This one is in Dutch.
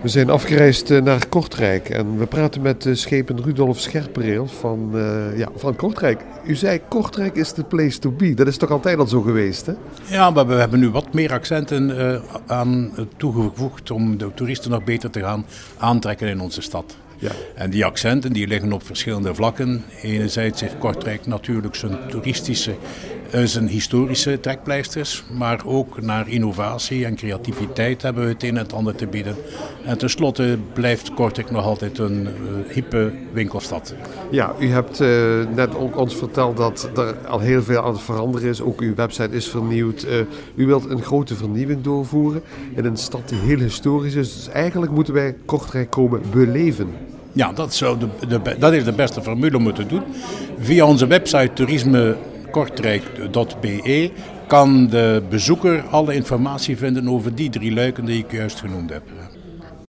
We zijn afgereisd eh, naar Kortrijk en we praten met de schepen Rudolf Scherpereel van, uh, ja, van Kortrijk. U zei Kortrijk is the place to be. Dat is toch altijd al zo geweest, hè? Ja, maar we hebben nu wat meer accenten aan toegevoegd om de toeristen nog beter te gaan aantrekken in onze stad. Ja. En die accenten die liggen op verschillende vlakken. Enerzijds heeft Kortrijk natuurlijk zijn toeristische, uh, zijn historische trekpleisters, maar ook naar innovatie en creativiteit hebben we het een en het ander te bieden. En tenslotte blijft Kortrijk nog altijd een uh, hippe winkelstad. Ja, u hebt uh, net ook ons verteld dat er al heel veel aan het veranderen is. Ook uw website is vernieuwd. u wilt een grote vernieuwing doorvoeren in een stad die heel historisch is. Dus eigenlijk moeten wij Kortrijk komen beleven. Ja, dat, zou de, de, dat is de beste formule om te doen. Via onze website toerismekortrijk.be kan de bezoeker alle informatie vinden over die drie luiken die ik juist genoemd heb.